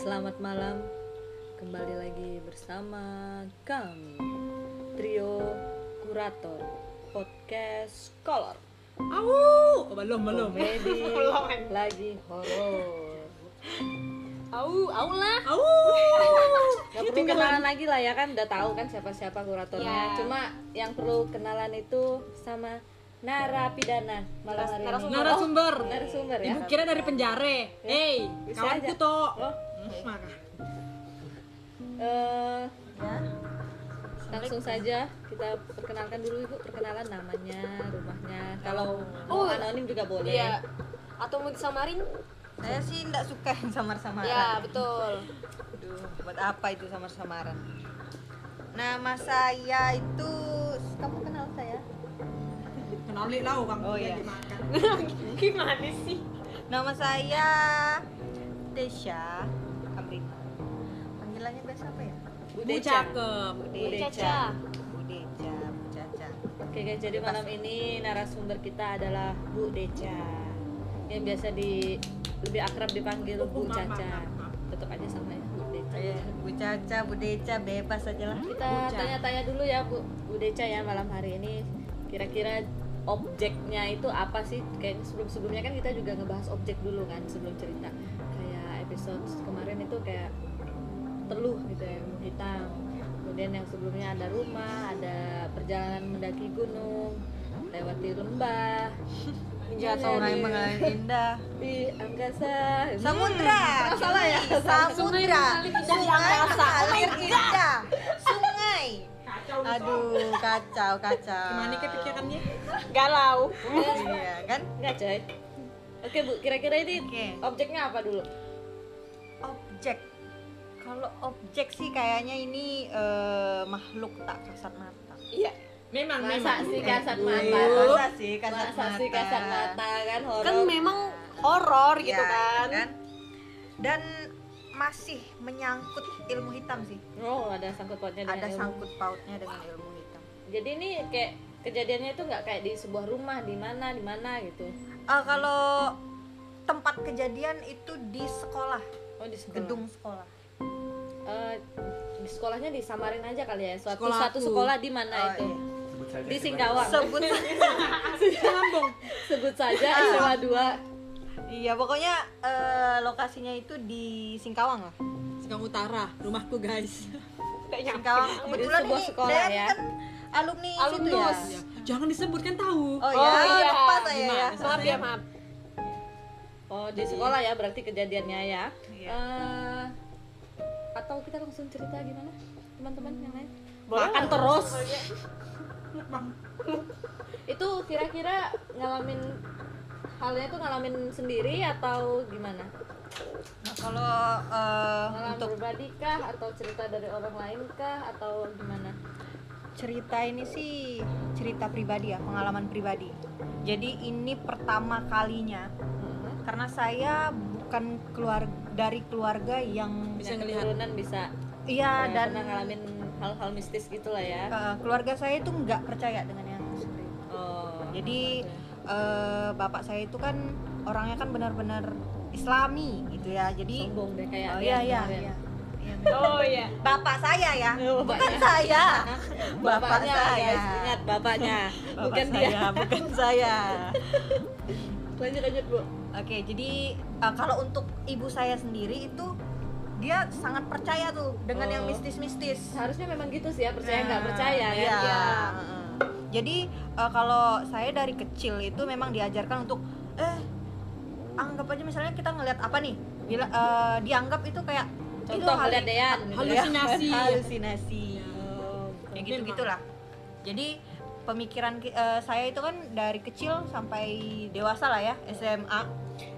Selamat malam, kembali lagi bersama kami Trio Kurator Podcast Color Au, oh, belum belum. Komedi lagi horor Au, au lah. Au. Gak perlu kenalan lagi lah ya kan udah tahu kan siapa-siapa kuratornya Ya. Cuma yang perlu kenalan itu sama narapidana malam hari ini Narasumber. Narasumber. Narasumber ya Ibu kira dari penjara. Hei, Bisa kawanku toh. Oh, Maka. eh, langsung saja kita perkenalkan dulu ibu perkenalan namanya rumahnya kalau Oh. anonim juga boleh Iya. Atau mau disamarin? Saya sih enggak suka yang samar-samaran. Ya, betul. Aduh, buat apa itu samar-samaran? Nama saya itu kamu kenal saya? Kenali lah bang. Oh, iya. Gimana sih? Nama saya Desya Kamrina. Panggilannya biasa apa ya? Bu Bu Deca. cakep. Bu Bu Deca. Caca. Bu Deca, Bu Caca. Oke guys, jadi malam ini narasumber kita adalah Bu Deca yang biasa di lebih akrab dipanggil Oh, Bu Caca. Tetap aja sama ya Bu Deca. Iya, Bu Caca, Bu Deca, bebas aja lah. Kita tanya-tanya dulu ya Bu Bu Deca ya malam hari ini kira-kira objeknya itu apa sih? Kayak sebelum-sebelumnya kan kita juga ngebahas objek dulu kan sebelum cerita. Kayak episode kemarin itu kayak teluh gitu ya, hitam. Kemudian yang sebelumnya ada rumah, ada perjalanan mendaki gunung, lewati lembah, Jatuh Menjadi- mengalir indah. di angkasa. Samudra. Hmm, salah ya? Samudra. Sungai angkasa. mengalir indah. Sungai. Aduh, kacau, kacau. Gimana kepikirannya? Galau. Iya, kan? Enggak coy. Oke Bu, kira-kira ini Oke. objeknya apa dulu? Objek. Kalau objek sih kayaknya ini eh, makhluk tak kasat mata. Iya. Memang, Masa memang. sih kasat Eh, mata? Masa sih kasat Masa mata? sih kasat mata kan horor. Kan memang horor Ya, gitu kan. Dan masih menyangkut ilmu hitam sih. Oh, ada sangkut pautnya dengan Ada ilmu. sangkut pautnya dengan ilmu hitam. Jadi ini kayak kejadiannya itu nggak kayak di sebuah rumah di mana di mana gitu. Ah, kalau tempat kejadian itu di sekolah, Oh, di sekolah. gedung sekolah. Eh, di sekolahnya disamarin aja kali ya. Suatu Sekolahku. satu sekolah di mana Oh, itu? iya. Di Singkawang. Sebut Sambung. Sebut saja SMA 2. Iya, pokoknya eh, lokasinya itu di Singkawang lah. Sekarang utara, rumahku guys. Singkawang. Kebetulan sebuah ini sekolah ya. kan alumni, situ ya. Alumnus. Ya, Jangan disebut kan tahu. Oh, Oh, iya, iya. lupa saya ya. Maaf ya, maaf. Oh, di sekolah ya berarti kejadiannya ya. Iya. Eh, atau kita langsung cerita gimana? Teman-teman yang lain? Boleh. Makan terus. Itu kira-kira ngalamin halnya itu ngalamin sendiri atau gimana? Nah, kalau Ngalamin untuk pribadi kah atau cerita dari orang lain kah atau gimana? cerita ini sih cerita pribadi ya, pengalaman pribadi. Jadi ini pertama kalinya Hmm. karena saya bukan keluar dari keluarga yang Bisa ngelihat. keturunan bisa iya dan pernah ngalamin hal-hal mistis gitu lah ya. eh, keluarga saya itu nggak percaya dengan yang seperti itu. Oh. Jadi eh, bapak saya itu kan orangnya kan benar-benar Islami gitu ya. Jadi sombong deh oh kayak iya Rian iya kemarin. iya. Iya, Oh iya. Bapak saya ya, Oh, bukan bapaknya. saya. Bapak Bapaknya, saya. guys. Ingat bapaknya, Bapak bukan saya, dia. bukan saya. Lanjut lanjut bu. Oke, jadi uh, kalau untuk ibu saya sendiri itu dia sangat percaya tuh dengan yang Oh. mistis-mistis. Harusnya memang gitu sih ya percaya nggak Nah, percaya iya. Ya. Heeh. Jadi uh, kalau saya dari kecil itu memang diajarkan untuk eh anggap aja misalnya kita ngelihat apa nih, bila uh, dianggap itu kayak itu Contoh hal- ngeliat Dean gitu ya. Halusinasi. halusinasi. Oh, Ya gitu gitulah. Jadi pemikiran ki- eh, saya itu kan dari kecil sampai dewasa lah ya SMA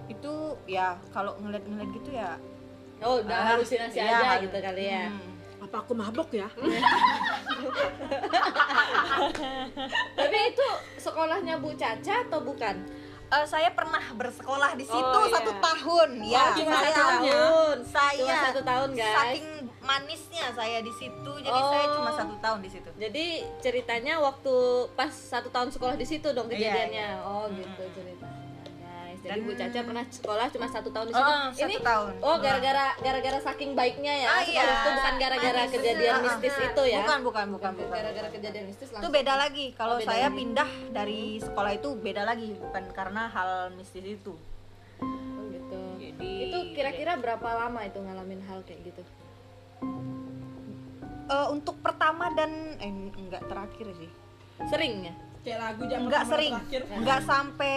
itu ya kalau ngeliat-ngeliat gitu ya Oh, udah ah, halusinasi iya, aja gitu kali ya. Hmm. Apa aku mabok ya? Tapi itu sekolahnya Bu Caca atau bukan? Eh, saya pernah bersekolah di situ Oh, iya. satu tahun ya. Oh, cuma saya, satu tahun. Saya Cuma satu tahun, guys. Saking manisnya saya di situ, jadi saya Oh. cuma satu tahun di situ. Jadi ceritanya waktu pas satu tahun sekolah di situ dong Iya, kejadiannya. iya. Oh Hmm. gitu ceritanya guys. Jadi Jadi Bu Caca pernah sekolah cuma satu tahun di Oh, situ. satu ini tahun. oh gara-gara gara-gara saking baiknya ya. Ah, iya. itu bukan gara-gara Manis. kejadian Ah, mistis ah. itu ya. bukan bukan bukan Bukan gara-gara kejadian mistis itu langsung. beda lagi kalau Oh, saya lagi. pindah dari sekolah itu beda lagi bukan karena hal mistis itu Oh, gitu. Jadi- itu kira-kira berapa lama itu ngalamin hal kayak gitu? Eh, untuk pertama dan eh, enggak terakhir sih Sering ya? Kayak lagu jam enggak sering terakhir. enggak sampai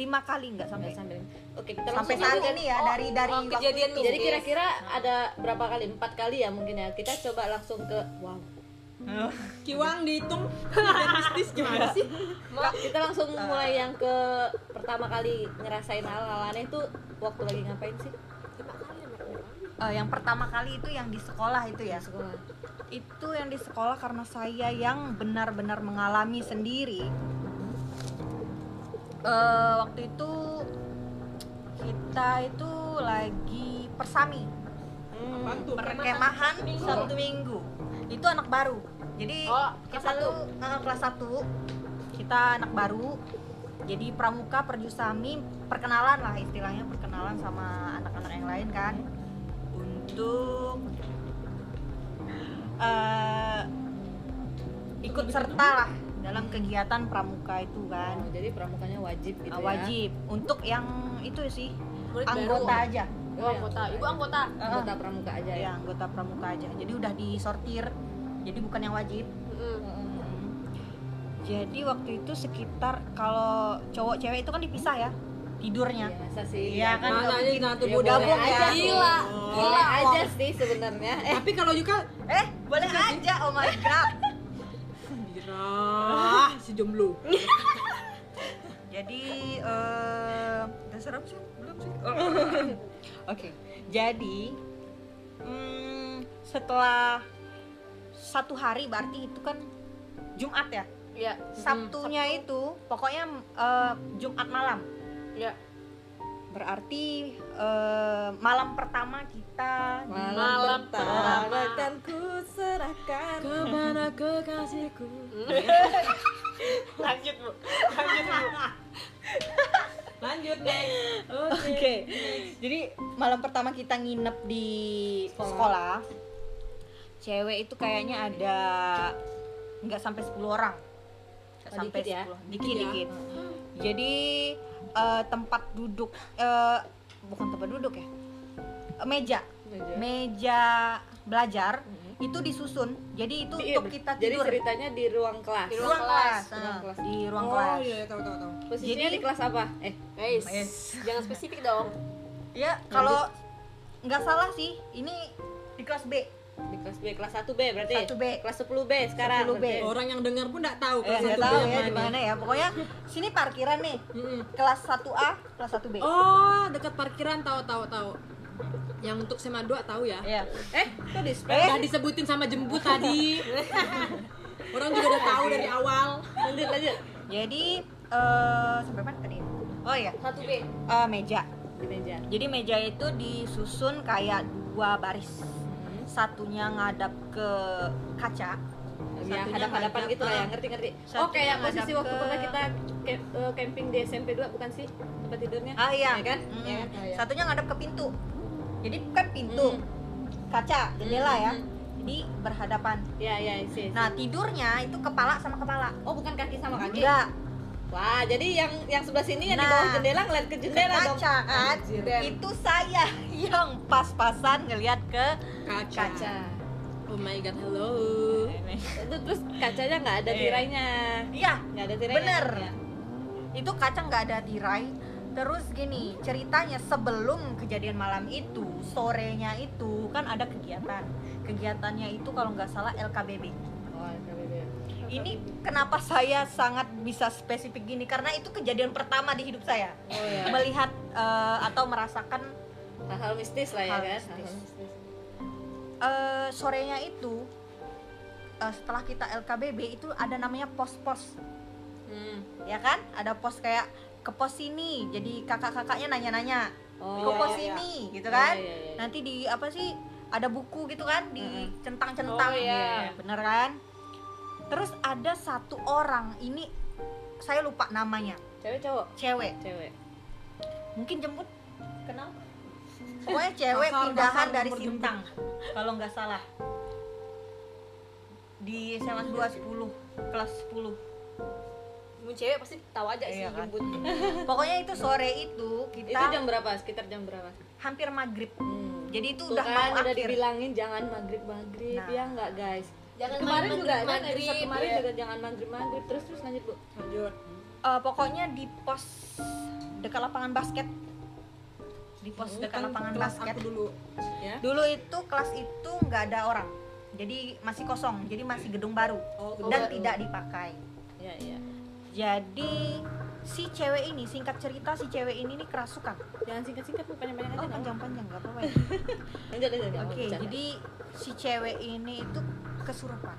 lima kali enggak sampai Sampai sampai. Oke, kita sampai langsung saat ini ya Oh, dari dari oh, kejadian itu. Jadi kira-kira ada berapa kali? Empat kali ya mungkin ya. Kita coba langsung ke wow. Kiwang dihitung mistis gimana sih? Kita langsung mulai yang ke pertama kali ngerasain hal-hal aneh itu waktu lagi ngapain sih? Eh, yang pertama kali itu yang di sekolah itu ya sekolah. itu yang di sekolah karena saya yang benar-benar mengalami sendiri Eh, waktu itu kita itu lagi persami tuh? perkemahan satu minggu. itu anak baru. Jadi Oh, kelas kita tuh eh, kelas 1 kita anak baru. Jadi pramuka perjusami perkenalan lah istilahnya perkenalan sama anak-anak yang lain kan. Untuk eh, ikut serta lah dalam kegiatan pramuka itu kan Oh, jadi pramukanya wajib gitu Ah, ya. wajib untuk yang itu sih Murid anggota baru. aja Oh, anggota. Ibu anggota. Anggota pramuka aja ya. ya anggota pramuka aja jadi udah disortir jadi bukan yang wajib Mm. jadi waktu itu sekitar kalau cowok cewek itu kan dipisah ya tidurnya Iya, masa sih? Iya kan aja mungkin satu Ya, gabung aja ya. sih. Gila. Boleh aja sih sebenarnya. Eh, Tapi kalau juga eh boleh aja oh my god Dirah, si jomblo. jadi eh udah serap sih belum sih oke jadi hmm, setelah satu hari berarti itu kan Jumat ya Iya. Sabtunya itu pokoknya eh, Jumat malam Iya. Berarti eh, malam pertama kita malam, Malam pertama pertama. kan ku serahkan. Ke mana kekasihku? Lanjut, Bu. Lanjut, Bu. Lanjut next. Oke. Jadi malam pertama kita nginep di sekolah. Cewek itu kayaknya ada nggak sampai 10 orang. Nggak Oh, sampai dikit ya? 10. Dikit Dikit ya? dikit. Jadi eh, tempat duduk eh, bukan tempat duduk ya. Meja. Meja. Meja belajar itu disusun. Jadi itu Iya, untuk kita Jadi tidur. ceritanya di ruang kelas. Di ruang kelas. Ruang kelas. Di ruang oh, kelas. iya, tahu tahu tahu. Posisinya Jadi- di kelas apa? Eh, Guys, Yes. jangan spesifik dong. Ya, kalau nggak salah sih, ini di kelas B. di kelas B, kelas 1B berarti. 1B. Kelas 10B sekarang. 10B. berarti. Orang yang dengar pun nggak tahu Eh, kelas nggak satu tahu yang ya mana. di mana ya. Pokoknya sini parkiran nih. Kelas 1A, kelas 1B. Oh, dekat parkiran tahu tahu tahu. Yang untuk SMA 2 tahu ya. Iya. Eh, kok di? Eh. Udah disebutin sama jemput tadi. Orang juga udah tahu dari awal. Lanjut, lanjut. Jadi eh sampai mana tadi? Oh iya, Satu B. eh, meja. Di meja. Jadi meja itu disusun kayak dua baris. Satunya ngadap ke kaca. Ya, hadap-hadapan gitu lah ya, ngerti-ngerti. Satunya Oh, kayak posisi waktu ke- pernah kita ke- eh, camping di SMP 2 bukan sih? Tempat tidurnya? Ah iya, Ya kan? Mm. Ya? Oh, iya. Satunya ngadap ke pintu. Jadi kan pintu, Hmm. kaca, jendela ya. Hmm. Jadi berhadapan. Ya, ya, sih. Nah tidurnya itu kepala sama kepala. Oh, bukan kaki sama kaki? Enggak, Wah, jadi yang yang sebelah sini yang di Nah. bawah jendela ngeliat ke jendela dong. kaca kan. Anjir. Itu saya yang pas-pasan ngelihat ke Kaca. Kaca. Oh my god, hello. Itu terus kacanya nggak ada Iya. tirainya. Iya, Nggak ada tirainya. bener. Ya. Itu kaca nggak ada tirai. Terus gini, ceritanya sebelum kejadian malam itu, sorenya itu kan ada kegiatan. Kegiatannya itu kalau nggak salah LKBB. Oh, LKBB. Ini kenapa saya sangat bisa spesifik gini? Karena itu kejadian pertama di hidup saya. Oh ya. Melihat eh, atau merasakan Hal-hal mistis lah ya Hal kan. mistis. Hal-hal mistis. eh, sorenya itu eh, setelah kita LKBB itu ada namanya pos-pos Hmm. ya kan ada pos kayak ke pos sini jadi kakak-kakaknya nanya-nanya Oh, ke iya, pos iya, iya. ini gitu Iya, kan iya, iya, iya. nanti di apa sih ada buku gitu kan di centang-centang Oh, iya. bener kan terus ada satu orang ini saya lupa namanya Cewek cowok? cewek Cewek. mungkin jemput kenal pokoknya cewek Kasar, pindahan kasar, dari Sintang kalau nggak salah di SMA 2 10 kelas 10 Mau cewek pasti tahu aja sih Iya kan? jemput. pokoknya itu sore itu itu kita jam berapa sekitar jam berapa hampir maghrib Hmm. jadi itu Tuh udah kan, mau udah akhir dibilangin jangan maghrib maghrib Nah. ya nggak guys Jangan kemarin main juga maghrib, episode kemarin ya. juga jangan maghrib maghrib. Terus terus lanjut bu. Lanjut. Eh, pokoknya di pos dekat lapangan basket. Di pos dekat Kan lapangan basket. dulu ya. Dulu itu kelas itu nggak ada orang. Jadi masih kosong jadi masih gedung baru oh dan baru. tidak dipakai. Ya ya jadi si cewek ini singkat cerita si cewek ini nih kerasukan jangan singkat singkat panjang panjang oh aja panjang panjang nggak apa-apa ya. oke jadi si cewek ini itu kesurupan.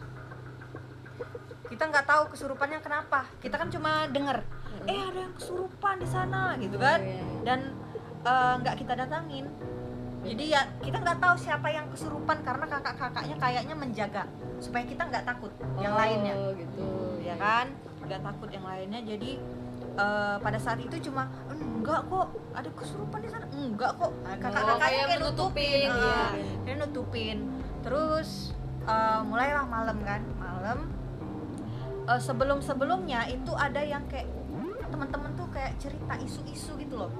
Kita nggak tahu kesurupannya kenapa. Kita kan cuma denger eh ada yang kesurupan di sana gitu Oh, kan? iya. dan eh, nggak kita datangin. Jadi ya kita nggak tahu siapa yang kesurupan karena kakak-kakaknya kayaknya menjaga supaya kita nggak takut yang Oh, lainnya. gitu. Ya kan nggak takut yang lainnya. Jadi eh, pada saat itu cuma enggak kok ada kesurupan di sana. Enggak kok. Kakak-kakaknya kayak kayak nutupin dia nutupin. Terus eh, mulailah malam kan malam. Eh, sebelum sebelumnya itu ada yang kayak teman-teman tuh kayak cerita isu-isu gitu loh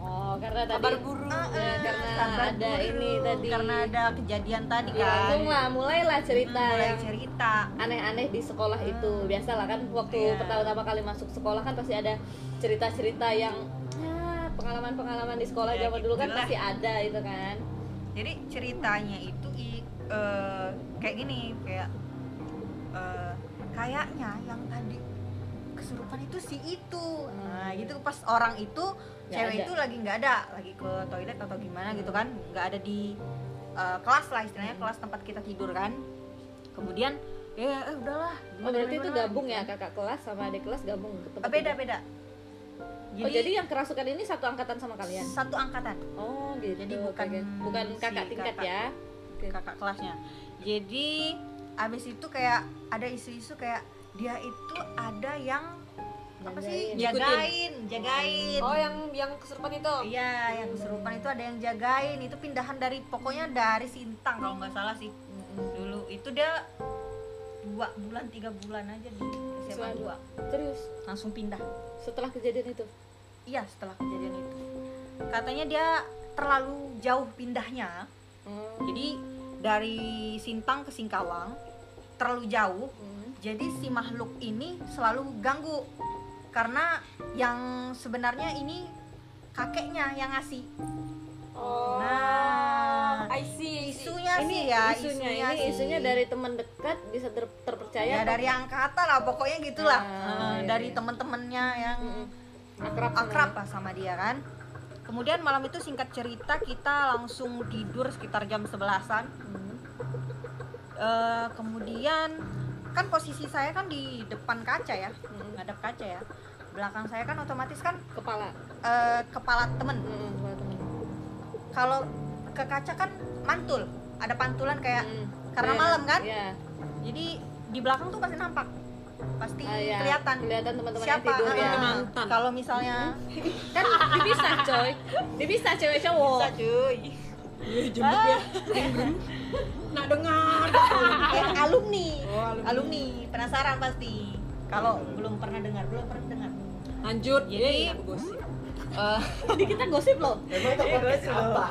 oh karena tadi Kabar burung. Ah, Ya, ah, karena kabar ada burung. ini tadi. karena ada kejadian tadi ya, kan langsung lah mulailah cerita Hmm, mulai yang cerita aneh-aneh di sekolah itu biasalah kan waktu Iya. pertama-tama kali masuk sekolah kan pasti ada cerita-cerita yang ya, pengalaman-pengalaman di sekolah Ya, zaman dulu kan pasti ada itu kan jadi ceritanya itu i- eh, kayak gini kayak eh, kayaknya yang tadi kesurupan itu si itu nah gitu pas orang itu Nggak cewek ada. itu lagi nggak ada lagi ke toilet atau gimana gitu kan nggak ada di eh, kelas lah istilahnya kelas tempat kita tidur kan kemudian ya eh, udahlah oh berarti itu gabung gitu ya kan. kakak kelas sama adik kelas gabung ke tempat Eh, beda tidur? beda oh jadi yang kerasukan ini satu angkatan sama kalian satu angkatan oh gitu Jadi bukan bukan si kakak tingkat kakak. ya Oke. kakak kelasnya jadi abis itu kayak ada isu-isu kayak dia itu ada yang apa sih? Jagain. jagain Oh yang yang kesurupan itu. iya yang kesurupan itu ada yang jagain. Itu pindahan dari pokoknya dari Sintang kalau nggak salah sih. Dulu. Itu dia dua bulan tiga bulan aja di SMA 2 serius? Langsung pindah. Setelah kejadian itu? Iya setelah kejadian itu. Katanya dia terlalu jauh pindahnya. Oh. jadi dari Sintang ke Singkawang terlalu jauh. Hmm. jadi si makhluk ini selalu ganggu karena yang sebenarnya ini kakeknya yang ngasih Oh. Nah, I see. Isunya ini sih ya isunya, ini sih. isunya dari teman dekat bisa ter- terpercaya ya dari angkatan lah pokoknya gitulah Ah, Eh, iya, dari iya. teman-temannya yang akrab sama akrab lah sama dia kan kemudian malam itu singkat cerita kita langsung tidur sekitar jam 11an Hmm. Eh, kemudian kan posisi saya kan di depan kaca ya Hmm. ngadep kaca ya belakang saya kan otomatis kan kepala eh, kepala temen Hmm, kalau ke kaca kan mantul ada pantulan kayak Hmm. karena Iya, malam kan iya. jadi di belakang tuh pasti nampak pasti Ah, iya. kelihatan kelihatan teman-teman yang siapa tidur ya. Mantan. kalau misalnya kan dipisah coy dipisah cewek cowok bisa cuy Iya, jemput ya. Nak dengar. eh, alumni. Oh, alumni. alumni penasaran pasti kalau belum pernah dengar belum pernah dengar Lanjut. Jadi- Yeay, aku gosip. Jadi kita gosip loh Emang itu podcast apa?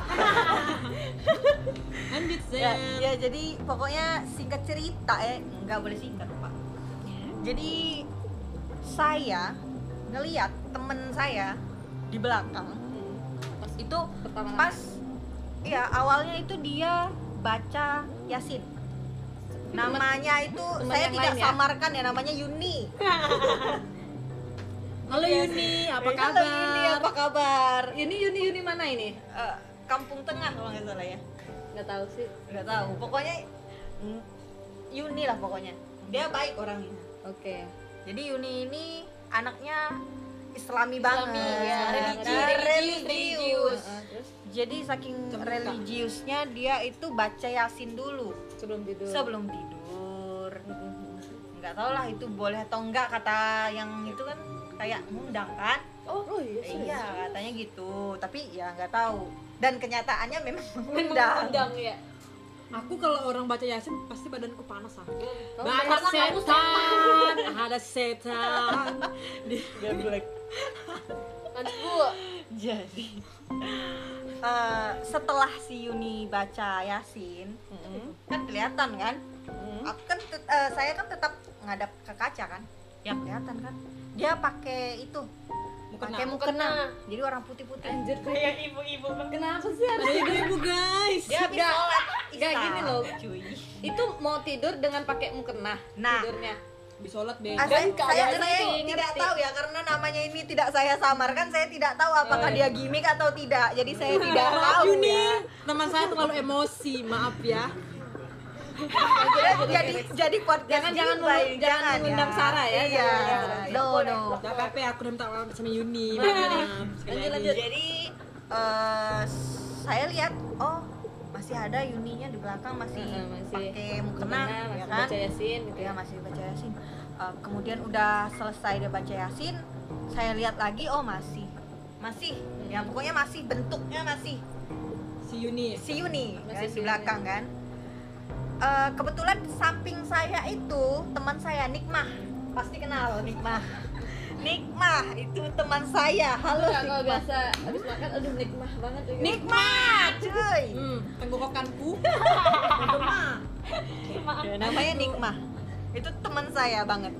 Lanjut, ya, Zen. ya jadi pokoknya singkat cerita eh nggak boleh singkat pak jadi saya ngeliat temen saya di belakang pas itu pertama pas ya awalnya itu dia baca yasin. Namanya itu teman saya tidak lain ya? samarkan ya namanya Yuni. Halo Yuni, apa Halo Yuni kabar? apa kabar? Yuni Yuni Yuni mana ini? Eh, kampung tengah kalau nggak salah ya. Nggak tahu sih. Nggak tahu. Pokoknya mm, Yuni lah pokoknya. Dia baik orangnya. Oke. Jadi Yuni ini anaknya Islami banget. Ya, religi, religius, religius. Terus jadi saking Terbuka. religiusnya dia itu baca yasin dulu sebelum tidur sebelum tidur Mm-mm. nggak tahu lah itu boleh atau enggak kata yang itu kan kayak ngundang kan oh, oh iya iya katanya gitu tapi ya nggak tahu dan kenyataannya memang mengundang undang ya. Aku kalau orang baca Yasin pasti badanku panas ah. Kamu Ada kamu setan, ada setan. Di- Lanjut Bu. jadi eh, setelah si Yuni baca Yasin kan kelihatan kan? Aku kan eh, saya kan tetap ngadap ke kaca kan? Ya kelihatan kan? Dia pakai itu Mukena. pakai mukena. jadi orang putih-putih. Anjir Kayak ibu-ibu. Kenapa sih harus Ada ibu-ibu guys. dia habis Nggak, sholat nggak isya, gini loh. cuy. Itu mau tidur dengan pakai mukena Nah. tidurnya Habis sholat deh. Ah, saya, Dan saya, keadaan saya ngerti, tidak ngerti. tahu ya karena namanya ini tidak saya samarkan saya tidak tahu apakah Oh, dia iya. gimmick atau tidak jadi saya tidak tahu Yuni, ya teman saya terlalu emosi, maaf ya. jadi jadi jadi podcast Jangan- jangan mulu- jangan mengundang Sarah ya, iya jangan. no no Gak apa-apa, aku udah minta maaf sama Yuni. Lanjut, lanjut. jadi eh, saya lihat oh masih ada Yuninya di belakang masih, Heeh, masih pakai mukena ya kan? baca yasin gitu ya ya. masih baca yasin Eh, kemudian udah selesai dia baca yasin saya lihat lagi oh masih. Masih. Ya pokoknya masih bentuknya masih. Si Yuni. si Yuni Masih kan, si di belakang kan? Eh, kebetulan samping saya itu teman saya Nikmah. Pasti kenal Nikmah Nikmah itu teman saya. Halo Enggak, kalau Nikmah. biasa habis makan aduh nikmah banget juga. Nikmah cuy. Hmm, tenggorokanku. Ya, namanya Nikmah. Itu teman saya banget.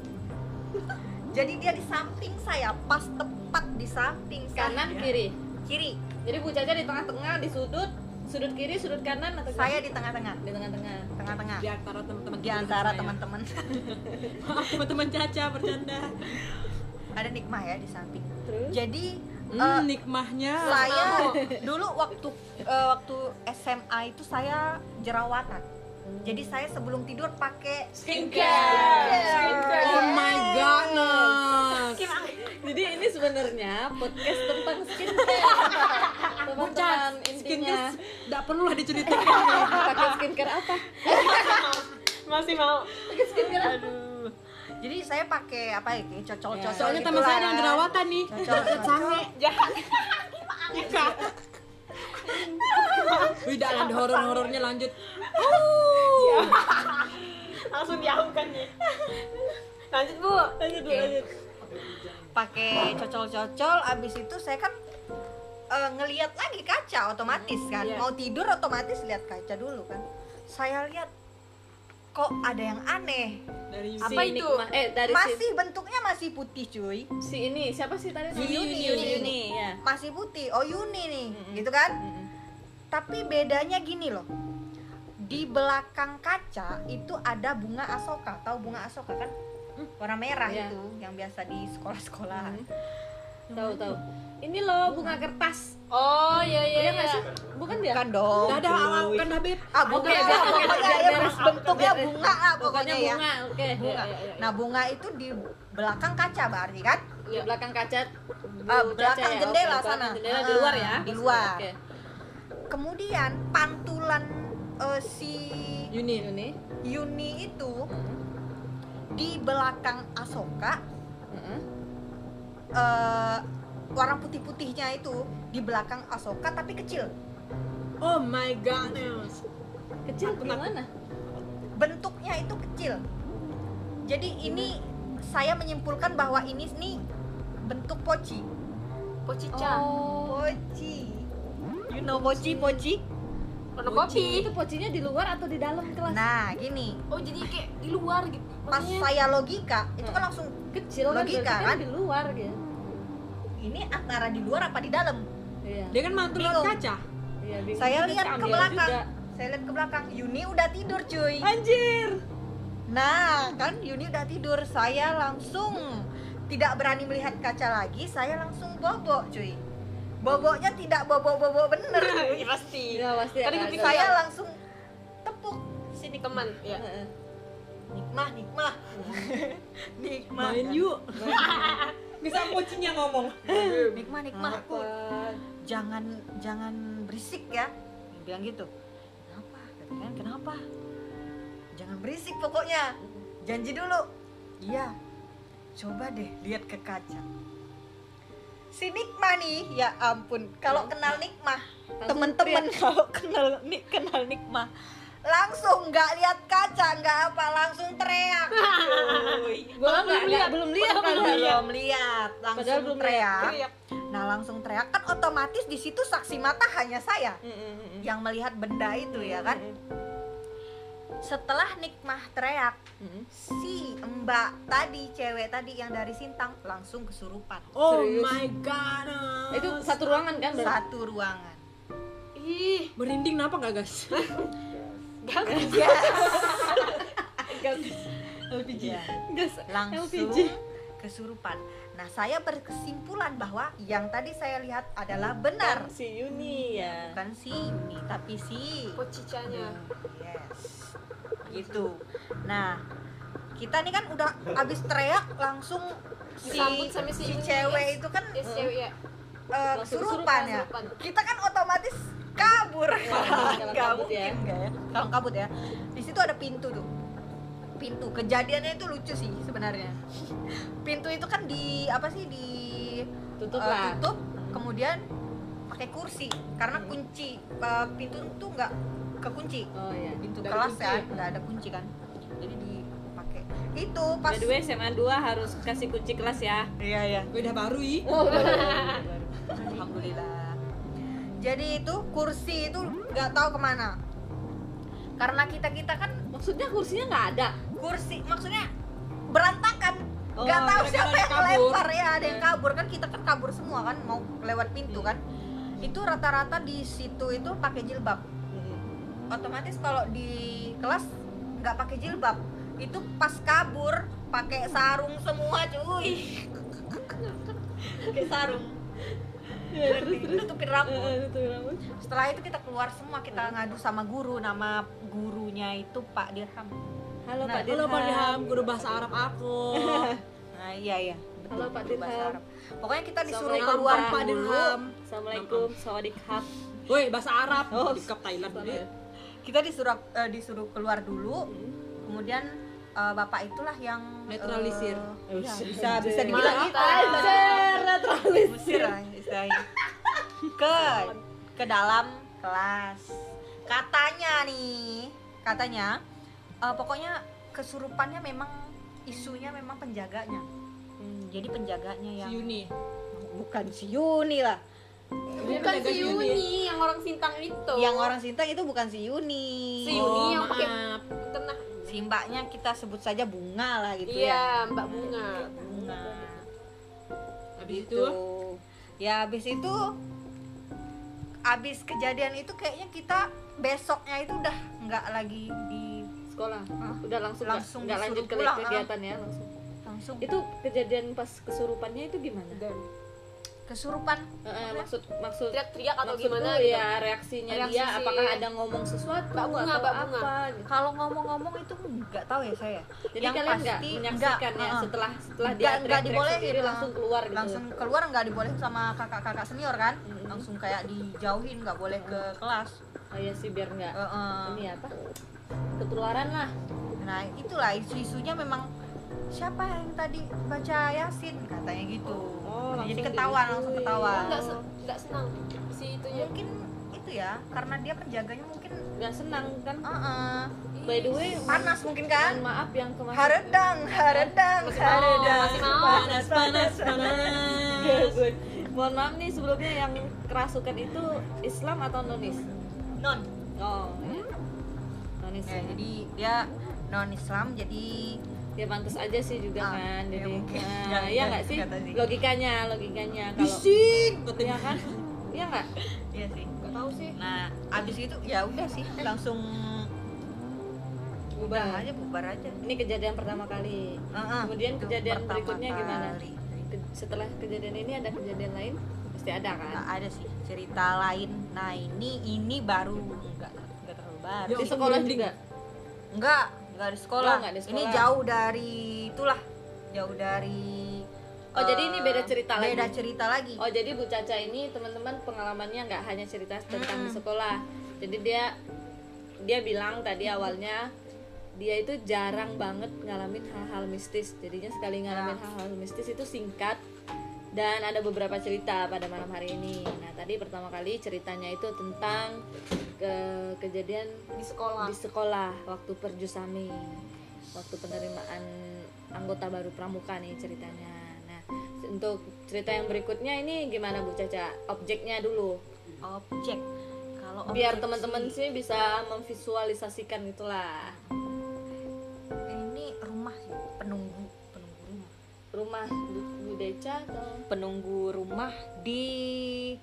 Jadi dia di samping saya pas tepat di samping kanan saya. kiri? Kiri. Jadi Bu Caca di tengah-tengah di sudut sudut kiri sudut kanan atau saya di tengah-tengah. Di tengah-tengah. Tengah-tengah. Di antara teman-teman di antara teman-teman. Maaf teman-teman Caca bercanda. Ada Nikmah ya di samping. Terus? Jadi Hmm, eh, nikmahnya. saya dulu waktu eh, waktu SMA itu saya jerawatan. Jadi saya sebelum tidur pakai skincare. Oh my goodness. jadi ini sebenarnya podcast tentang skincare. Intinya. Skincare tidak perlu lah diceritakan. pakai skincare apa? Masih mau. pakai skincare apa? Aduh jadi saya pakai apa ya kayak cocol-cocol Soalnya gitu teman saya yang jerawatan nih. Cocol, Sange. Jahat. Wih, dah ada horor-horornya lanjut. Langsung diaukan ya. Lanjut Bu. lanjut Bu, lanjut pakai cocol-cocol abis itu saya kan eh, ngelihat lagi kaca otomatis kan Iya. mau tidur otomatis lihat kaca dulu kan saya lihat kok ada yang aneh Dari Si Apa itu? Eh dari si, masih bentuknya masih putih cuy si ini siapa sih tadi Si? Yuni, Yuni, Yuni. Yuni, ya masih putih oh Yuni nih Mm-mm. gitu kan Mm-mm. tapi bedanya gini loh di belakang kaca itu ada bunga asoka tahu bunga asoka kan warna merah Iya. itu yang biasa di sekolah-sekolah Mm. tahu tahu ini loh bunga kertas Oh iya iya. Iya nggak iya. sih bukan dia bukan dong Udah ada cuy. kan Habib. ah bunga oke, pokoknya ya bentuknya bunga lah pokoknya pokoknya ya bunga oke bunga Ya, ya, ya, ya. nah bunga itu di belakang kaca berarti kan di belakang kaca Ah, belakang ya? jendela sana. jendela di Ah, luar ya di luar. oke kemudian pantulan eh, si Yuni. Yuni Yuni itu Mm. di belakang Asoka Mm-mm. Warna putih-putihnya itu di belakang Asoka tapi kecil. Oh my goodness. kecil gimana? bentuknya itu kecil. Jadi ini saya menyimpulkan bahwa ini nih bentuk poci Pocica. oh. poci you know poci poci Warna kopi. itu pocinya di luar atau di dalam kelas? Nah gini. Oh jadi kayak di luar gitu. pas Maksudnya saya logika itu kan langsung kecil kan Logika, berarti kan? di luar gitu ini antara di luar apa di dalam iya Dia kan mantul lewat kaca. iya saya lihat ke belakang juga. saya lihat ke belakang Yuni udah tidur cuy anjir nah kan Yuni udah tidur saya langsung tidak berani melihat kaca lagi saya langsung bobok cuy boboknya tidak bobok-bobok bener Iya, pasti. iya pasti kepikiran. saya langsung tepuk Sini teman. Ya. Heeh. nikmah nikmah nikmah Main kan? yuk. Bisa pocinya ngomong. nikmah nikmah. Apa jangan jangan berisik ya. Dia bilang gitu. Kenapa? Katakan kenapa? Jangan berisik pokoknya. Janji dulu. Iya. Coba deh lihat ke kaca. Si Nikmah nih ya ampun. Kalau kenal Nikmah Langsung temen-temen kalau kenal nik kenal Nikmah langsung nggak lihat kaca nggak apa langsung teriak. Gua belum lihat, belum lihat, belum lihat. belum lihat Padahal langsung belum teriak Teriak. nah langsung teriak kan otomatis di situ saksi mata hanya saya Mm, mm, mm, yang melihat benda itu ya kan Mm, setelah Nikmah teriak si mbak tadi cewek tadi yang dari Sintang langsung kesurupan Oh Serius? my god. Itu satu ruangan kan? satu ruangan Ih, merinding kenapa nggak guys? gak LPG. Ya, Gas. langsung LPG. kesurupan nah saya berkesimpulan bahwa yang tadi saya lihat adalah benar Kan si Yuni ya. bukan si Yuni tapi si pocicanya. yes gitu nah kita nih kan udah abis teriak langsung si, sama si si Yuni, cewek yes. itu kan Yes, cewek ya. Langsung kesurupan ya kesurupan. kita kan otomatis kabur. Nggak kabut mungkin ya. ya kalang kabut ya. Di situ ada pintu tuh pintu. Kejadiannya itu lucu sih sebenarnya. Pintu itu kan di apa sih di Tutup eh, lah. tutup kemudian pakai kursi. Karena kunci eh, pintu itu nggak kekunci. Oh ya. pintu ada kelas kunci ya ya? nggak ada kunci kan. Jadi dipakai. Itu pas By the way SMA 2 harus kasih kunci kelas ya. iya iya. Beda baru i. Oh, alhamdulillah jadi itu kursi itu nggak tahu ke mana. Karena kita kita kan Maksudnya kursinya nggak ada. kursi maksudnya berantakan. Oh, nggak tahu gara-gara siapa yang kabur. lempar. Ya ada yang kabur. Kan kita kan kabur semua kan mau lewat pintu kan. Itu rata-rata di situ itu pakai jilbab. Otomatis kalau di kelas nggak pakai jilbab. Itu pas kabur pakai sarung semua cuy. Pakai sarung nutupin rambut setelah itu kita keluar semua kita ngadu sama guru nama gurunya itu Pak Dirham Halo Nah, Pak Dirham. Halo Pak Dirham, guru bahasa Arab aku. nah iya iya betul, Halo, Pak bahasa Dirham. Arab. pokoknya kita disuruh keluar Pak Dirham. Assalamualaikum, sawadikap. Woi, bahasa Arab. Oh, di Kap Thailand ya. kita disuruh eh, disuruh keluar dulu kemudian eh, bapak itulah yang Netralisir. iya, Oh, bisa bisa dibilang Maaf, gitu Istilahnya ke ke dalam kelas katanya nih katanya eh, pokoknya kesurupannya memang isunya memang penjaganya Hmm, jadi penjaganya Si yang Yuni. bukan si Yuni lah Bukan si Yuni yang orang Sintang itu. yang orang Sintang itu bukan si Yuni si Yuni Oh, yang pakai tenah. si mbaknya kita sebut saja bunga lah gitu ya Iya, Mbak Bunga. bunga Habis itu Gitu. Ya habis itu habis kejadian itu kayaknya kita besoknya itu udah nggak lagi di Sekolah. Hah? Udah langsung nggak- Langsung nggak lanjut ke pulang, kegiatan ya langsung. langsung Itu kejadian pas kesurupannya itu gimana? Kesurupan Eh, eh, maksud maksud Teriak-teriak atau maksud gimana gitu. ya reaksinya Reaksi dia si- apakah ada ngomong sesuatu Mbak Bunga, atau Mbak Bunga. apa gitu. kalau ngomong-ngomong itu nggak tahu ya saya Jadi Yang kalian nggak menyaksikan ya nggak, setelah setelah dia nggak nggak teriak-teriak dibolehin sendiri langsung keluar gitu. langsung keluar nggak dibolehin sama kakak-kakak senior kan Mm-mm. langsung kayak dijauhin nggak boleh ke kelas Oh iya sih biar nggak Eh, eh. ini apa? Ketularan lah. nah itulah isu-isunya memang siapa yang tadi baca yasin katanya gitu Oh, jadi ketahuan digituin. langsung Oh, ketahuan enggak se enggak senang si itunya. mungkin itu ya karena dia penjaganya mungkin Nggak senang kan? uh By the way, panas mungkin kan maaf yang kemarin haredang haredang haredang masih mau. panas panas panas. Mohon maaf nih sebelumnya yang kerasukan itu Islam atau nonis? non Oh, ya. nonis. ya, ya. jadi dia non Islam jadi ya pantas aja sih juga Ah, kan ya jadi mungkin. nah, Nggak- iya nggak- nggak sih? nggak logikanya logikanya. Kalau Bising. iya kan? Iya nggak? Iya sih. Enggak tahu sih. nah abis itu ya udah sih langsung udah aja bubar aja. Ini kejadian pertama kali. Heeh, kemudian itu kejadian berikutnya gimana? kali. Ke- setelah kejadian ini ada kejadian lain? Pasti ada kan? Nggak ada sih cerita lain. Nah ini ini baru. Nggak nggak terlalu baru. Ya di sekolah juga? Enggak, enggak di sekolah. Oh, nggak di Ini sekolah. jauh dari itulah. Jauh dari Oh, jadi ini eh, beda cerita lagi? Beda cerita lagi. oh jadi Bu Caca ini teman-teman pengalamannya nggak hanya cerita tentang di Mm-mm. sekolah jadi dia dia bilang tadi awalnya dia itu jarang banget ngalamin hal-hal mistis jadinya sekali ngalamin Ya. hal-hal mistis itu singkat dan ada beberapa cerita pada malam hari ini. Nah, tadi pertama kali ceritanya itu tentang ke kejadian di sekolah di sekolah waktu perjusami, waktu penerimaan anggota baru pramuka nih ceritanya. Nah, untuk cerita yang berikutnya ini gimana Bu Caca? Objeknya dulu, objek kalau biar objek teman-teman sih, sih bisa memvisualisasikan itulah ini rumah penunggu rumah Bu, Deca atau penunggu rumah di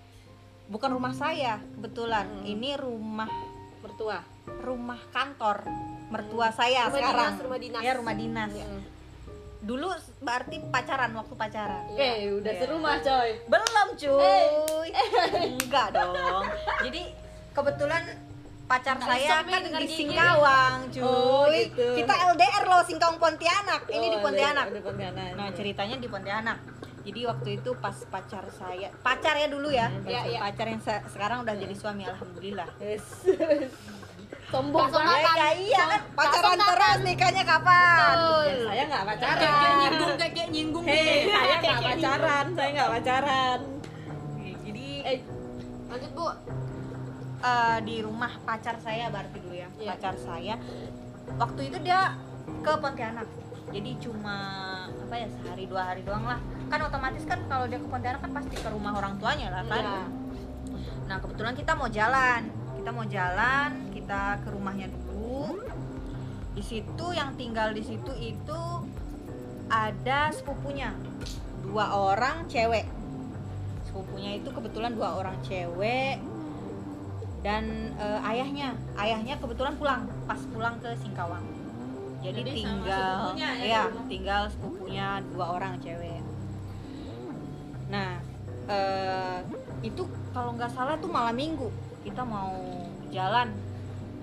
bukan rumah saya kebetulan Hmm. ini rumah mertua. rumah kantor mertua saya Rumah sekarang dinas, rumah dinas. ya rumah dinas Mm. dulu berarti pacaran waktu pacaran Eh, udah Iya. serumah coy. belum cuy enggak dong jadi kebetulan pacar Nggak saya kan di. Singkawang cuy Oh, gitu. kita LDR loh Singkawang Pontianak ini Oh, di Pontianak Di Pontianak. nah ceritanya di Pontianak jadi waktu itu pas pacar saya pacar ya dulu ya Hmm, Iya, iya. pacar yang se- sekarang udah jadi suami alhamdulillah Yes. Sombong makan. ya iya kan pacaran terus nikahnya kapan Betul. Ya, saya nggak pacaran. kayak nyinggung kayak nyinggung deh. saya nggak pacaran. Saya nggak pacaran. jadi Eh, lanjut bu eh, di rumah pacar saya berarti dulu ya Iya. pacar saya. Waktu itu dia ke Pontianak. Jadi cuma apa ya sehari dua hari doang lah. Kan otomatis kan kalau dia ke Pontianak kan pasti ke rumah orang tuanya lah kan? Iya. nah kebetulan kita mau jalan. Kita mau jalan kita ke rumahnya dulu. Di situ yang tinggal di situ itu ada sepupunya. Dua orang cewek. Sepupunya itu kebetulan dua orang cewek dan eh, ayahnya ayahnya kebetulan pulang pas pulang ke Singkawang. Jadi, Jadi tinggal sepupunya ya ya tinggal sepupunya dua orang cewek. Nah eh, itu kalau nggak salah tuh malam minggu kita mau jalan.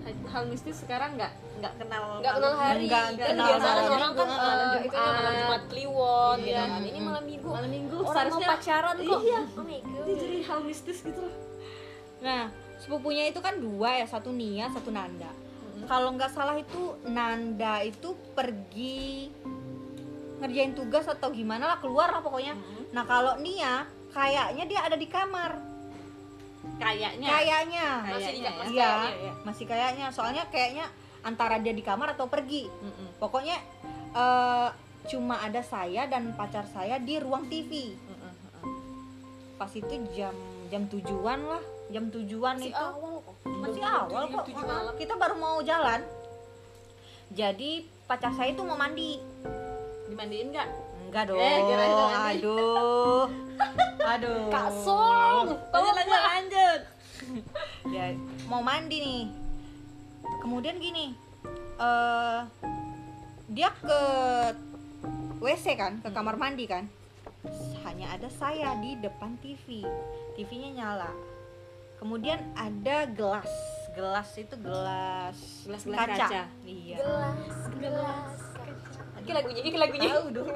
Hal mistis sekarang nggak nggak kenal nggak kenal hari. Nggak kan kenal biasa kan hari. orang kan Nggak eh, kenal itu Jumat. malam Jumat Kliwon gitu Iya. kan. Ini malam minggu. Malam minggu orang mau seharusnya pacaran kok. Iya. oh my god. Ini jadi hal mistis gitu loh. Nah, sepupunya itu kan dua ya, satu Nia, satu Nanda. Kalau nggak salah itu Nanda itu pergi ngerjain tugas atau gimana lah keluar lah pokoknya. Nah kalau Nia kayaknya dia ada di kamar. Kayaknya. Kayaknya. Masih di Kayaknya ya. Iya. masih kayaknya. Soalnya kayaknya antara dia di kamar atau pergi. Mm-mm. Pokoknya eh, cuma ada saya dan pacar saya di ruang TV. Mm-mm. Pas itu jam jam tujuan lah, jam tujuan masih itu. awal kok. Masih Jam awal tujuh, kok. malam. Kita baru mau jalan. Jadi pacar saya itu mau mandi. Dimandiin nggak? enggak dong. Eh, mau mandi. aduh. Aduh. Kak Song Lanjut lanjut lanjut. ya mau mandi nih. Kemudian gini eh dia ke WC kan ke kamar mandi kan. Hanya ada saya di depan TV TV-nya nyala kemudian ada gelas. Gelas itu gelas Gelas-gelas kaca. iya. Gelas gelas ini lagunya ini lagunya. Tahu dong.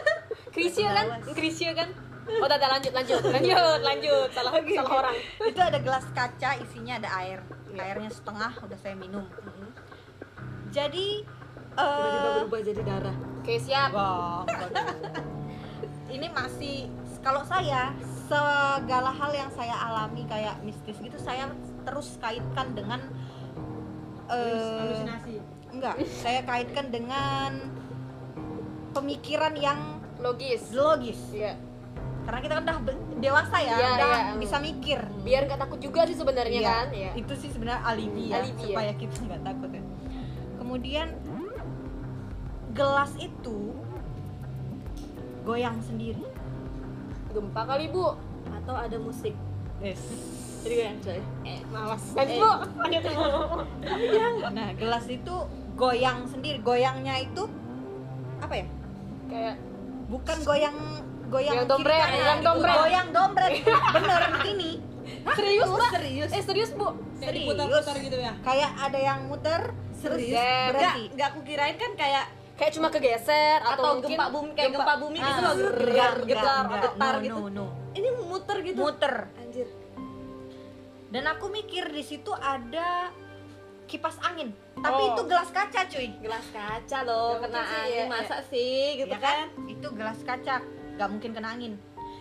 Krisya kan? Krisya kan? Oh udah, lanjut lanjut. Lanjut lanjut. Salah salah orang. Itu ada gelas kaca isinya ada air. Airnya setengah udah saya minum. Jadi Tiba-tiba eh berubah jadi darah. oke siap. Wah, waduh. ini masih kalau saya segala hal yang saya alami kayak mistis gitu saya terus kaitkan dengan eh, halusinasi. enggak saya kaitkan dengan pemikiran yang logis. logis. Iya. Karena kita kan udah dewasa ya Iya, udah iya. bisa mikir. Biar nggak takut juga sih sebenarnya Iya, kan? Iya. itu sih sebenarnya alibi ya Alibi ya. supaya kita nggak takut ya. Kemudian gelas itu goyang sendiri gempa kali bu Atau ada musik. yes. Jadi yang coy. eh malas lanjut bu lanjut nah gelas itu goyang sendiri goyangnya itu apa ya kayak bukan goyang goyang Goyang dompret, kanan. goyang dompret. goyang dompret bener ini serius mbak serius? eh serius bu kayak Serius. diputar-putar gitu ya kayak ada yang muter terus Serius? Enggak, Enggak, berhenti enggak aku kirain kan kayak kayak cuma kegeser atau, atau mungkin gempa bumi kayak gempa bumi gitu loh. Ah, Getar, getar No, gitu. no, no. Ini muter gitu. muter Anjir. dan aku mikir di situ ada kipas angin tapi Oh. itu gelas kaca cuy Gelas kaca loh, Nggak kena angin ya, masa sih gitu ya kan. itu gelas kaca nggak mungkin kena angin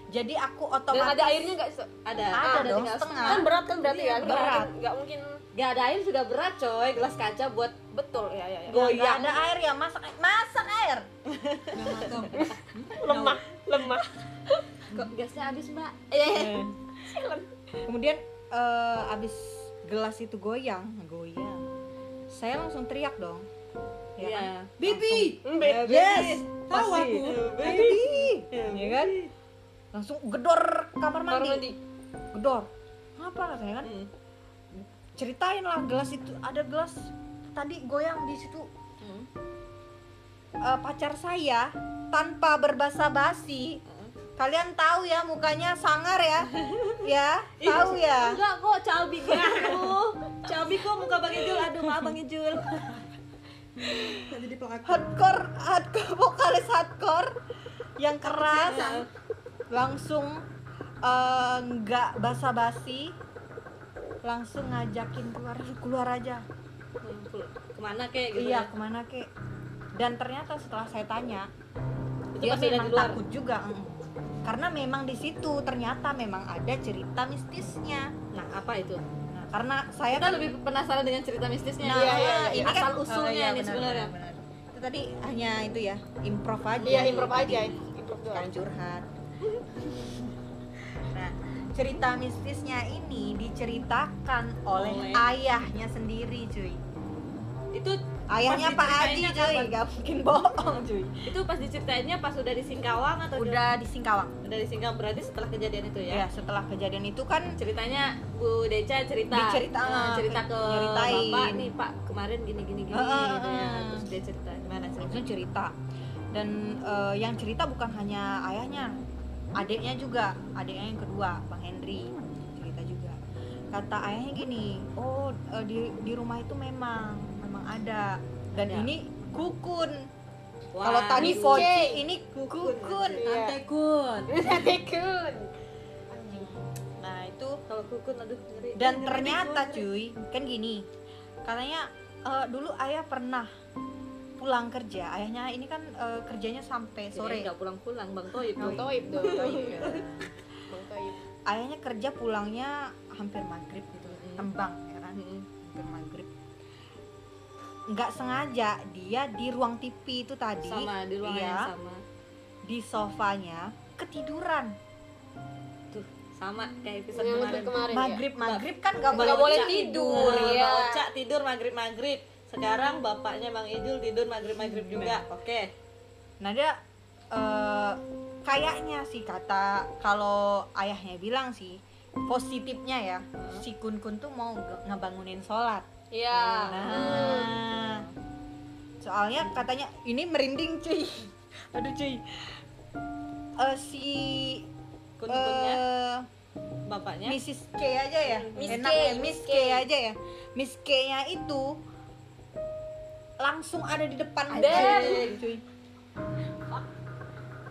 jadi aku Dan otomatis ada airnya nggak? Se- ada Ada dong, setengah. Kan berat kan berarti Iya, ya? Berat. Nggak mungkin Gak ada air juga berat coy gelas kaca buat betul ya ya. ya. Goyang. ada air ya masak masak air. Lemah, lemah. kok gasnya habis mbak eh kemudian eh, abis gelas itu goyang goyang saya langsung teriak dong ya kan? Iya. Bibi. yes Tahu aku. Baby. ya kan langsung gedor kamar Kamar mandi, gedor apa katanya kan Hmm. Ceritain lah gelas itu ada gelas tadi goyang di situ. Hmm. Eh, pacar saya tanpa berbasa basi kalian tahu ya mukanya sangar ya? Ya tahu ya? enggak kok cabi aku cabi kok muka bang Ijul. Aduh maaf bang Ijul. Jadi hardcore hardcore vokalis hardcore yang keras. Langsung eh, nggak basa-basi langsung ngajakin keluar keluar aja ke mana kek gitu iya ya? ke mana kek dan ternyata setelah saya tanya Itu dia memang takut juga mm. karena memang di situ ternyata memang ada cerita mistisnya nah apa itu nah karena saya kita kan lebih penasaran dengan cerita mistisnya nah Iya, iya, iya. ini kan asal usulnya oh, iya, ini benar, sebenarnya benar, benar. itu tadi hanya itu ya improv aja Iya, improv aja. Improv doang. kan curhat cerita mistisnya ini diceritakan oleh, Oleh- ayahnya sendiri cuy. Itu ayahnya Pak Haji cuy. kapan? gak mungkin bohong cuy. Itu pas diceritainnya pas udah di Singkawang atau udah di Singkawang. Udah di Singkawang berarti setelah kejadian itu ya, ya setelah kejadian itu kan ceritanya Bu Deca cerita. Dicerita, Nah, cerita ke nyeritain. bapak nih pak kemarin gini gini gini Heeh, gitu ya terus dia cerita gimana cerita cerita. Dan eh, yang cerita bukan hanya ayahnya adiknya juga adiknya yang kedua bang Henry cerita juga kata ayahnya gini oh eh, di di rumah itu memang memang ada dan Ya. ini kukun Wah, kalau tadi Foci ini kukun Iya. Antekun. Tekun. nah itu kalau kukun aduh ngeri dan Ngeri, ternyata ngeri. cuy kan gini katanya eh, dulu ayah pernah pulang kerja ayahnya ini kan eh, kerjanya sampai Jadi sore nggak pulang-pulang bang Toib Bang. Toib dong. Bang Toib. ayahnya kerja pulangnya hampir maghrib gitu Mm-mm. tembang ya kan Mm-mm. hampir maghrib nggak sengaja dia di ruang TV itu tadi sama di ruangan iya, yang sama di sofanya ketiduran tuh sama kayak episode Yang kemarin kemarin ya. maghrib maghrib kan nggak boleh boleh tidur, Nah, ya. Tidur maghrib maghrib sekarang bapaknya Bang Ijul tidur maghrib maghrib juga oke nah dia eh, kayaknya sih kata kalau ayahnya bilang sih positifnya ya si kun kun tuh mau nge- ngebangunin sholat Iya. Nah, soalnya katanya ini merinding cuy. Aduh cuy. Eh, si kun-kunnya eh, bapaknya Mrs. K aja ya. Miss Enak K, ya, Miss K. K. aja ya. Miss K-nya itu langsung ada di depan muka Damn. cuy, cuy.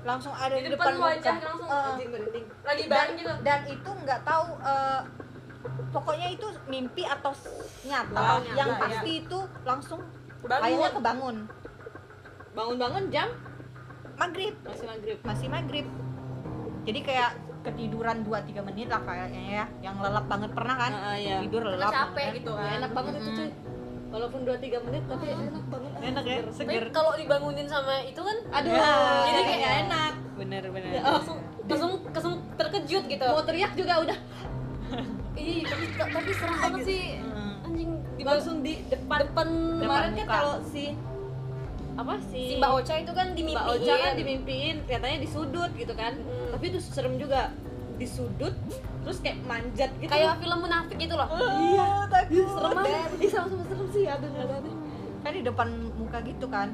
Langsung ada di, Di depan muka. wajah langsung. Eh, anjing merinding Lagi dan, bareng gitu. dan itu nggak tahu eh, pokoknya itu mimpi atau nyata Oh, nyata, yang ya. pasti itu langsung Bangun. ayahnya kebangun bangun-bangun jam maghrib masih maghrib masih maghrib jadi kayak ketiduran 2-3 menit lah kayaknya ya yang lelap banget pernah kan Ah, ah, iya. tidur Karena lelap capek banget kan. gitu Ya, kan. enak banget itu cuy walaupun 2-3 menit tapi enak banget enak ya seger kalau dibangunin sama itu kan aduh Ya. jadi kayak nggak enak bener bener langsung langsung langsung terkejut gitu. mau teriak juga udah Ih, tapi tapi serem banget sih. Hmm. Anjing langsung di depan depan kemarin kan kalau si apa si si Mbak Ocha itu kan dimimpiin. Mbak Ocha kan dimimpiin katanya di sudut gitu kan Hmm. tapi itu serem juga di sudut terus kayak manjat gitu. Kayak film munafik gitu loh. iya. takut. Serem banget. Ih sama-sama serem sih aduh, aduh. kan di depan muka gitu kan.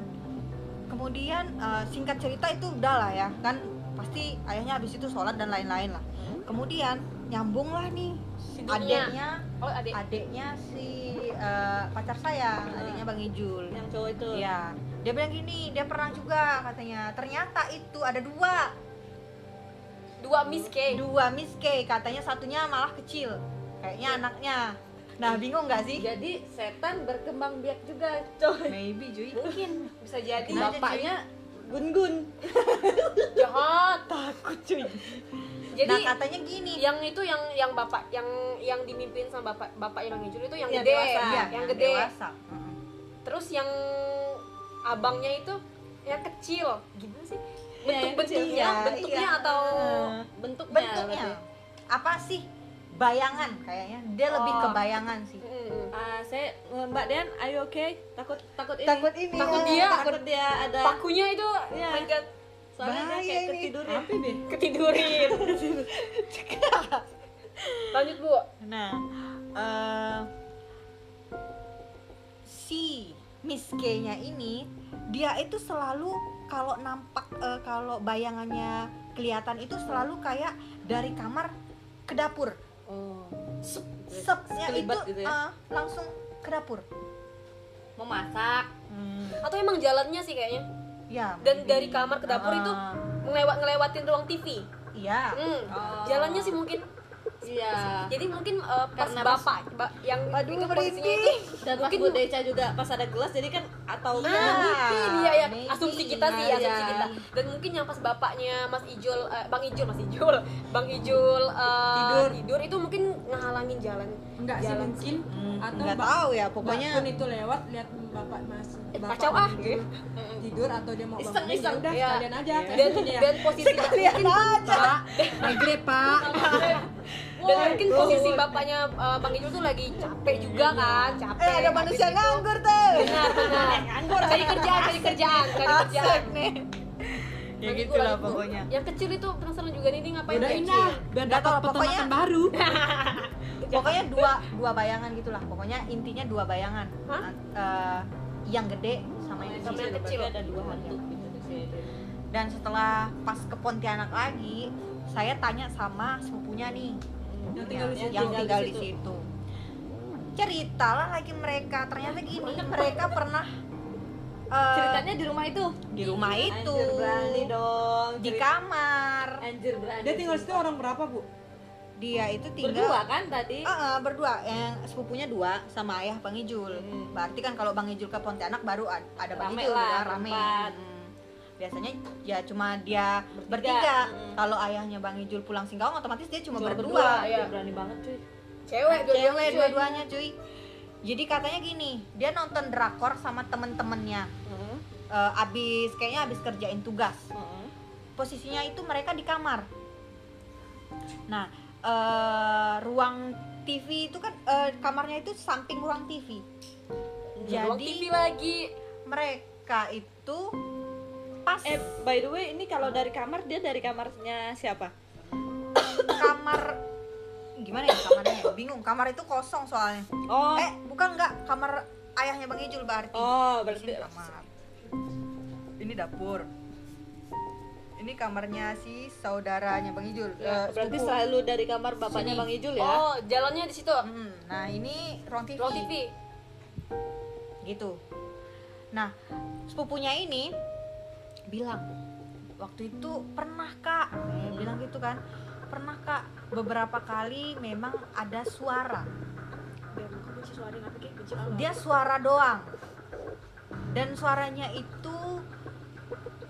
Kemudian eh, singkat cerita itu udah lah ya. Kan pasti ayahnya habis itu sholat dan lain-lain lah. Kemudian nyambung lah nih Hidupnya. adiknya Oh, adik. adiknya si eh, pacar saya adiknya bang Ijul. Yang cowok itu. Iya, dia bilang gini, dia pernah juga katanya. Ternyata itu ada dua, Dua Miss K. dua Miss K. Katanya satunya malah kecil, kayaknya anaknya. Nah, bingung nggak sih? jadi setan berkembang biak juga coy Maybe cuy. Mungkin bisa jadi. Bapaknya gun-gun Jahat. Takut cuy. Jadi nah katanya gini yang itu yang yang bapak yang yang dimimpin sama bapak bapak yang Ijul itu yang Yang gede dewasa. Iya, yang gede dewasa. Terus yang abangnya itu yang kecil gimana sih Iya, bentuk yang kecil. bentuknya Iya, bentuknya iya. atau bentuknya, bentuknya berarti. apa sih bayangan kayaknya dia lebih ke Oh. bayangan sih Mm. Ah, saya Mbak Dian, are you okay? Takut takut ini. Takut ini. Takut dia. takut dia ada pakunya itu Iya. my God, soalnya dia kayak ini. ketiduran. Apa deh? ketidurin lanjut bu nah eh, si Miss K-nya ini dia itu selalu kalau nampak eh, kalau bayangannya kelihatan itu selalu kayak dari kamar ke dapur. Oh, Sep- sepnya itu gitu ya? eh, langsung ke dapur. Mau masak. atau emang jalannya sih kayaknya? Ya dan dari kamar ke dapur Ah, itu ngelewat ngelewatin ruang TV iya. Hmm, Oh. jalannya sih mungkin. Iya. jadi mungkin eh, pas Karena pas- bapak ba- yang Aduh, itu posisinya itu. Dan pas mungkin Bu Deca juga pas ada gelas jadi kan atau Ah, mungkin iya ya maybe. asumsi kita sih Ah, asumsi iya. kita dan mungkin yang pas bapaknya Mas Ijul eh, Bang Ijul Mas Ijul Bang Ijul eh, Tidur. tidur itu mungkin ngehalangin jalan Enggak sih Jalan mungkin Hmm, atau nggak Mbak- tahu ya pokoknya Kun itu lewat lihat bapak mas Eh, bapak kacau ah. tidur, tidur atau dia mau Iseng, bangun iseng. ya udah Iya. sekalian aja Iya. kayak dan ya. dan posisi mungkin Pak, negeri Pak. dan mungkin posisi bapaknya eh, Bang Ijul tuh lagi capek juga kan capek eh ada manusia nganggur tuh benar benar cari kerjaan cari kerjaan cari kerjaan. nih. Ya gitulah lanjut, Bu. pokoknya. Yang kecil itu penasaran juga nih dia ngapain Udah ah, biar Nggak dapat peternakan baru. pokoknya dua dua bayangan gitulah. Pokoknya intinya dua bayangan. Hah? Eh, yang gede sama yang Sama kecil yang kecil. Ada dua hantu gitu sini. dan setelah pas ke Pontianak lagi saya tanya sama sepupunya nih. Yang tinggal di situ. yang tinggal di situ. ceritalah lagi mereka. Ternyata gini mereka pernah eh, Ceritanya di rumah itu. di rumah itu Anjir berani dong. di kamar Anjir berani. Dia tinggal situ orang berapa, Bu? dia itu tinggal berdua kan tadi. Eh, eh, berdua yang sepupunya dua sama ayah Bang Ijul. Hmm. Berarti kan kalau Bang Ijul ke Pontianak baru ad- ada Bang Rame Ijul lah, ya, rame. Hmm. Biasanya ya cuma dia Bertiga. bertiga. Hmm. Kalau ayahnya Bang Ijul pulang Singkawang otomatis dia cuma, Cuma berdua. iya. Dia berani banget cuy. cewek dua-duanya Cewek cuy. Jadi katanya gini, dia nonton drakor sama temen-temennya. Heeh. Eh, abis kayaknya abis kerjain tugas. Heeh. posisinya itu mereka di kamar. Nah, eh, ruang TV itu kan eh, kamarnya itu samping ruang TV. Ruang Jadi TV lagi mereka itu pas Eh by the way ini kalau dari kamar dia dari kamarnya siapa? kamar gimana ya kamarnya? ya? Bingung. Kamar itu kosong soalnya. Oh. Eh, bukan nggak kamar ayahnya Bang Ijul berarti. Oh, berarti sini kamar. Ini dapur. Ini kamarnya si saudaranya Bang Ijul. Ya, eh, berarti sepupu. selalu dari kamar bapaknya Sini. Bang Ijul ya. oh jalannya di situ Hmm, nah ini ruang TV. ruang TV gitu nah sepupunya ini bilang waktu itu pernah kak Eh, bilang gitu kan pernah kak. Beberapa kali memang ada suara. Dia suara doang. Dan suaranya itu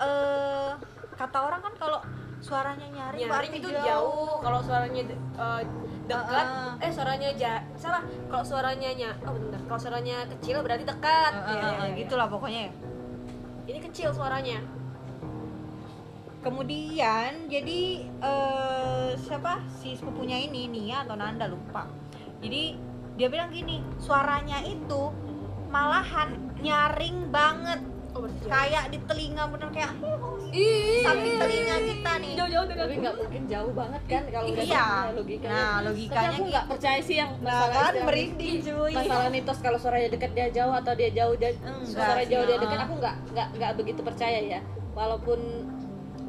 eh kata orang kan kalau suaranya nyaring, itu jauh. kalau suaranya eh, dekat Ah, ah. eh suaranya ja salah. Kalau suaranya nya oh bentar. Kalau suaranya kecil berarti dekat. Eh, eh, Iya, eh, iya, iya. gitulah pokoknya. Ini kecil suaranya kemudian jadi eh, siapa? Si sepupunya ini Nia atau Nanda lupa. Jadi dia bilang gini suaranya itu malahan nyaring banget. Oh kayak di telinga bener kayak Ih, samping telinga kita nih. Jauh-jauh dari Tapi nggak mungkin jauh banget kan kalau udah Iya. sama logikanya. Nah, Tapi logikanya aku nggak gitu. percaya sih yang nah masalah kan itu. merinding cuy. Masalah mitos kalau suaranya dekat dia jauh atau dia jauh dia suara jauh dia dekat aku nggak nggak nggak begitu percaya ya. Walaupun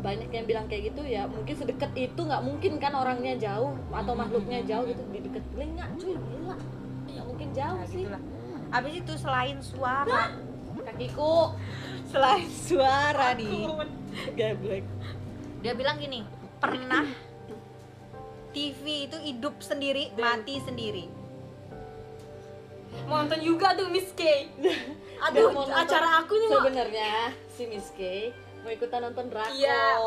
banyak yang bilang kayak gitu ya mungkin sedekat itu nggak mungkin kan orangnya jauh atau makhluknya jauh gitu. Di dekat telinga cuy gila. Nggak mungkin jauh nah, sih. gitulah. Habis itu selain suara. Kakiku. Selain suara nih. Gablek dia bilang gini pernah TV itu hidup sendiri mati sendiri? Mau nonton juga tuh Miss K. Aduh acara aku nih sebenarnya si Miss K mau ikutan nonton drakor Iya.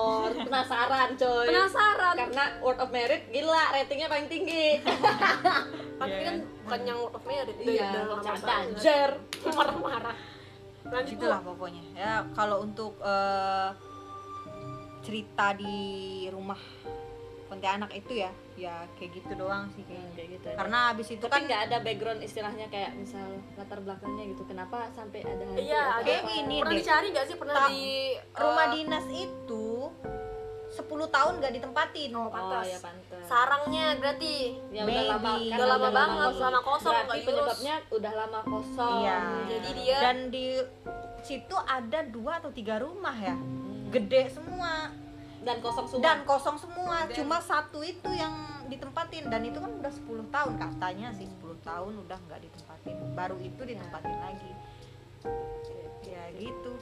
penasaran coy Penasaran. karena Word of Merit gila ratingnya paling tinggi Tapi Iya kan kan? bukan yang out of merit Iya, anjir. Marah-marah. Lanjut Gitulah pokoknya. Ya kalau untuk eh, cerita di rumah Pontianak itu ya, ya kayak gitu doang sih kayaknya. kayak gitu aja. Karena abis itu tapi kan nggak ada background istilahnya kayak misal latar belakangnya gitu kenapa sampai ada hantu Iya, Kayak apa? gini pernah deh. dicari nggak sih pernah di rumah eh, dinas itu 10 tahun gak ditempatin. Oh, oh pantas. ya pantas sarangnya berarti ya udah Maybe. lama kan Udah lama banget, lama kosong, berarti penyebabnya udah lama kosong Iya. Jadi dia- dan di situ ada dua atau tiga rumah ya, Hmm. gede semua dan kosong semua dan kosong semua. Dan- Cuma satu itu yang ditempatin dan itu kan udah 10 tahun katanya sih 10 tahun udah nggak ditempatin. Baru itu ditempatin lagi. Ya gitu.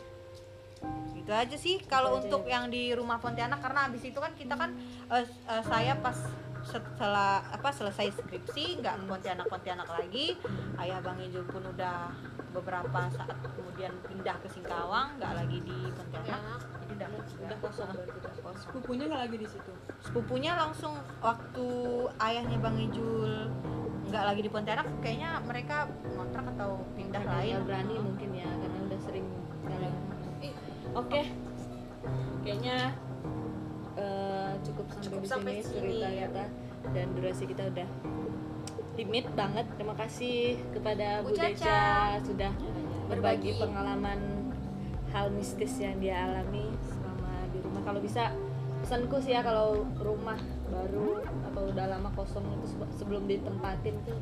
Gitu aja sih kalau aja untuk ya. yang di rumah Pontianak karena habis itu kan kita kan eh, eh, saya pas setelah apa selesai skripsi nggak Pontianak Pontianak lagi ayah Bang Ijul pun udah beberapa saat kemudian pindah ke Singkawang nggak lagi di Pontianak. Jadi udah udah kosong. Sepupunya nggak lagi di situ. sepupunya langsung waktu ayahnya Bang Ijul nggak lagi di Pontianak kayaknya mereka ngontrak atau pindah lain. nggak berani mungkin ya karena udah sering sekali oke. Kayaknya eh, cukup sampai Cukup di sampai sini sini, cerita ya. kita dan durasi kita udah limit banget terima kasih kepada Bu, Bu Caca. Sudah berbagi Berbagi. pengalaman hal mistis yang dia alami selama di rumah kalau bisa pesanku sih ya kalau rumah baru atau udah lama kosong itu sebe- sebelum ditempatin tuh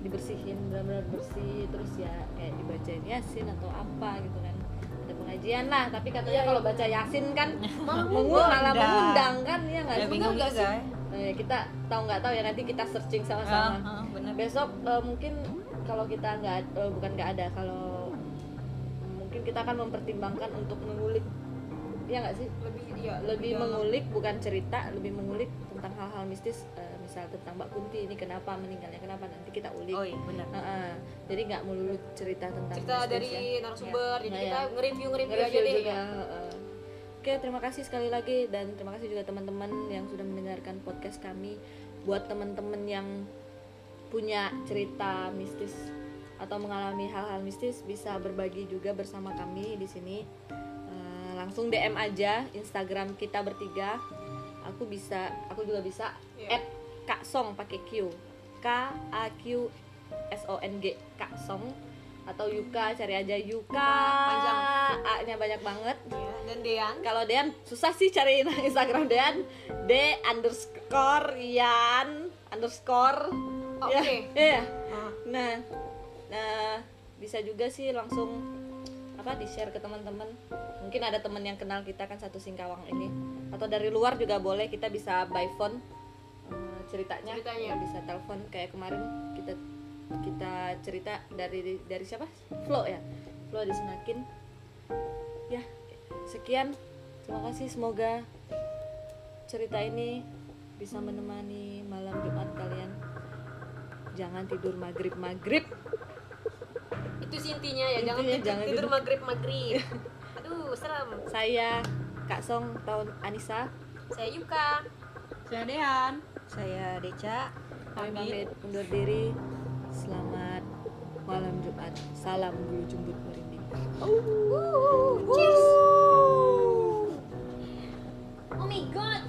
dibersihin benar-benar bersih terus ya kayak dibacain yasin atau apa gitu kan pengajian lah tapi katanya Iya, kalau baca yasin kan mengundang malah mengundang. kan ya nggak? Ya sih bingung ya Eh, kita tahu nggak tahu ya nanti kita searching sama-sama. Ah, bener besok eh, mungkin kalau kita nggak eh, bukan nggak ada kalau mungkin kita akan mempertimbangkan untuk mengulik ya nggak sih? Lebih iya lebih dalam. mengulik bukan cerita lebih mengulik tentang hal-hal mistis eh, misal tentang Mbak Kunti ini kenapa meninggalnya kenapa nanti kita ulik oh iya bener Heeh. jadi nggak melulu cerita tentang cerita dari ya. narasumber jadi Nah, kita ya. nge-review nge-review aja Nge-review deh juga, ya heeh. Oke, terima kasih sekali lagi dan terima kasih juga teman-teman yang sudah mendengarkan podcast kami. Buat teman-teman yang punya cerita mistis atau mengalami hal-hal mistis bisa berbagi juga bersama kami di sini. Eh, langsung DM aja Instagram kita bertiga. Aku bisa, aku juga bisa Iya. Kak Song pakai Q. K A Q S O N G Kak Song atau Yuka cari aja Yuka Panjang. A-nya banyak banget Iya, dan Dean kalau Dean susah sih cari Instagram Dean D underscore Yan underscore Oh, ya oke. iya. Ah. nah nah bisa juga sih langsung apa di share ke teman-teman mungkin ada teman yang kenal kita kan satu Singkawang ini atau dari luar juga boleh kita bisa by phone ceritanya, Ceritanya. bisa telepon kayak kemarin kita kita cerita dari dari siapa? Flo ya? Flo disenakin ya sekian. Terima kasih semoga cerita ini bisa menemani malam Jumat kalian. Jangan tidur maghrib maghrib itu sih intinya ya jangan Intinya tidur, jangan tidur. tidur. maghrib maghrib aduh serem. Saya Kak Song tahun Anissa. Saya Yuka. Saya Dean. Saya Deca kami pamit undur diri. Selamat malam Jumat. Salam bulu jumbut merinding. Cheers. Oh my god